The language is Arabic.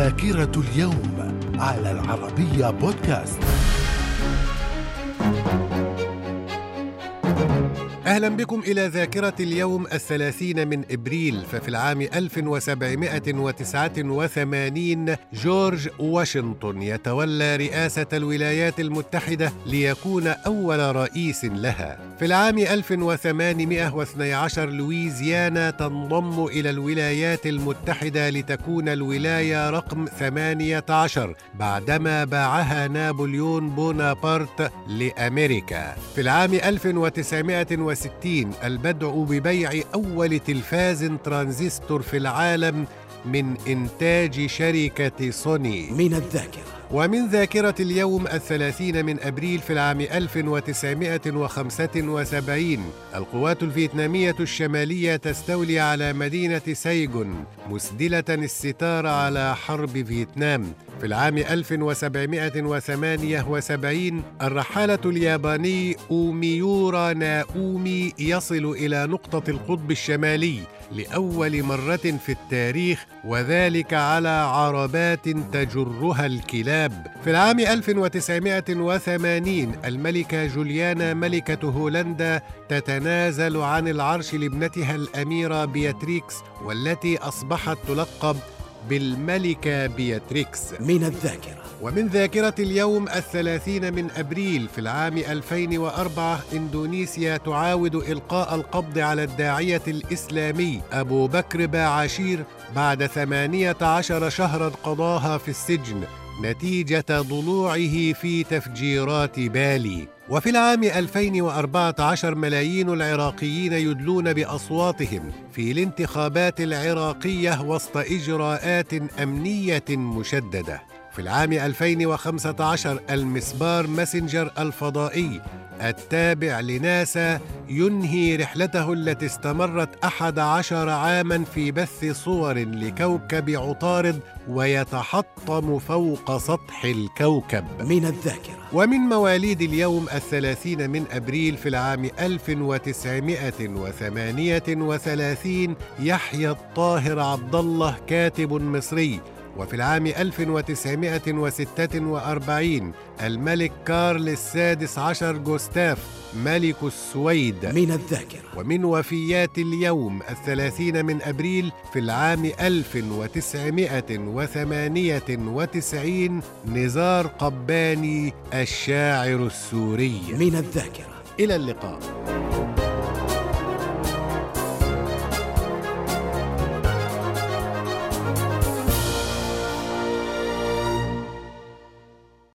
ذاكرة اليوم على العربية بودكاست. أهلا بكم إلى ذاكرة اليوم الثلاثين من إبريل ففي العام 1789 جورج واشنطن يتولى رئاسة الولايات المتحدة ليكون أول رئيس لها. في العام 1812 لويزيانا تنضم إلى الولايات المتحدة لتكون الولاية رقم 18 بعدما باعها نابليون بونابرت لأمريكا. في العام 1960 1960 البدء ببيع أول تلفاز ترانزستور في العالم من إنتاج شركة سوني. من الذاكرة. ومن ذاكرة اليوم الثلاثين من أبريل في العام 1975 القوات الفيتنامية الشمالية تستولي على مدينة سيغون مسدلة الستار على حرب فيتنام. في العام 1778 الرحالة الياباني أويمورا ناومي يصل إلى نقطة القطب الشمالي لأول مرة في التاريخ وذلك على عربات تجرها الكلاب. في العام 1980 الملكة جوليانا ملكة هولندا تتنازل عن العرش لابنتها الأميرة بياتريكس والتي أصبحت تلقب بالملكة بياتريكس. من الذاكرة. ومن ذاكرة اليوم الثلاثين من أبريل في العام 2004 إندونيسيا تعاود إلقاء القبض على الداعية الإسلامي. أبو بكر باعشير بعد 18 شهرا قضاها في السجن. نتيجة ضلوعه في تفجيرات بالي. وفي العام 2014 ملايين العراقيين يدلون بأصواتهم في الانتخابات العراقية وسط إجراءات أمنية مشددة. في العام 2015 المسبار ماسنجر الفضائي التابع لناسا ينهي رحلته التي استمرت أحد عشر عاما في بث صور لكوكب عطارد ويتحطم فوق سطح الكوكب. من الذاكرة. ومن مواليد اليوم الثلاثين من أبريل في العام 1938 يحيى الطاهر عبد الله كاتب مصري وفي العام 1946 الملك كارل السادس عشر جوستاف ملك السويد. من الذاكرة. ومن وفيات اليوم الثلاثين من أبريل في العام 1998 نزار قباني الشاعر السوري. من الذاكرة. إلى اللقاء.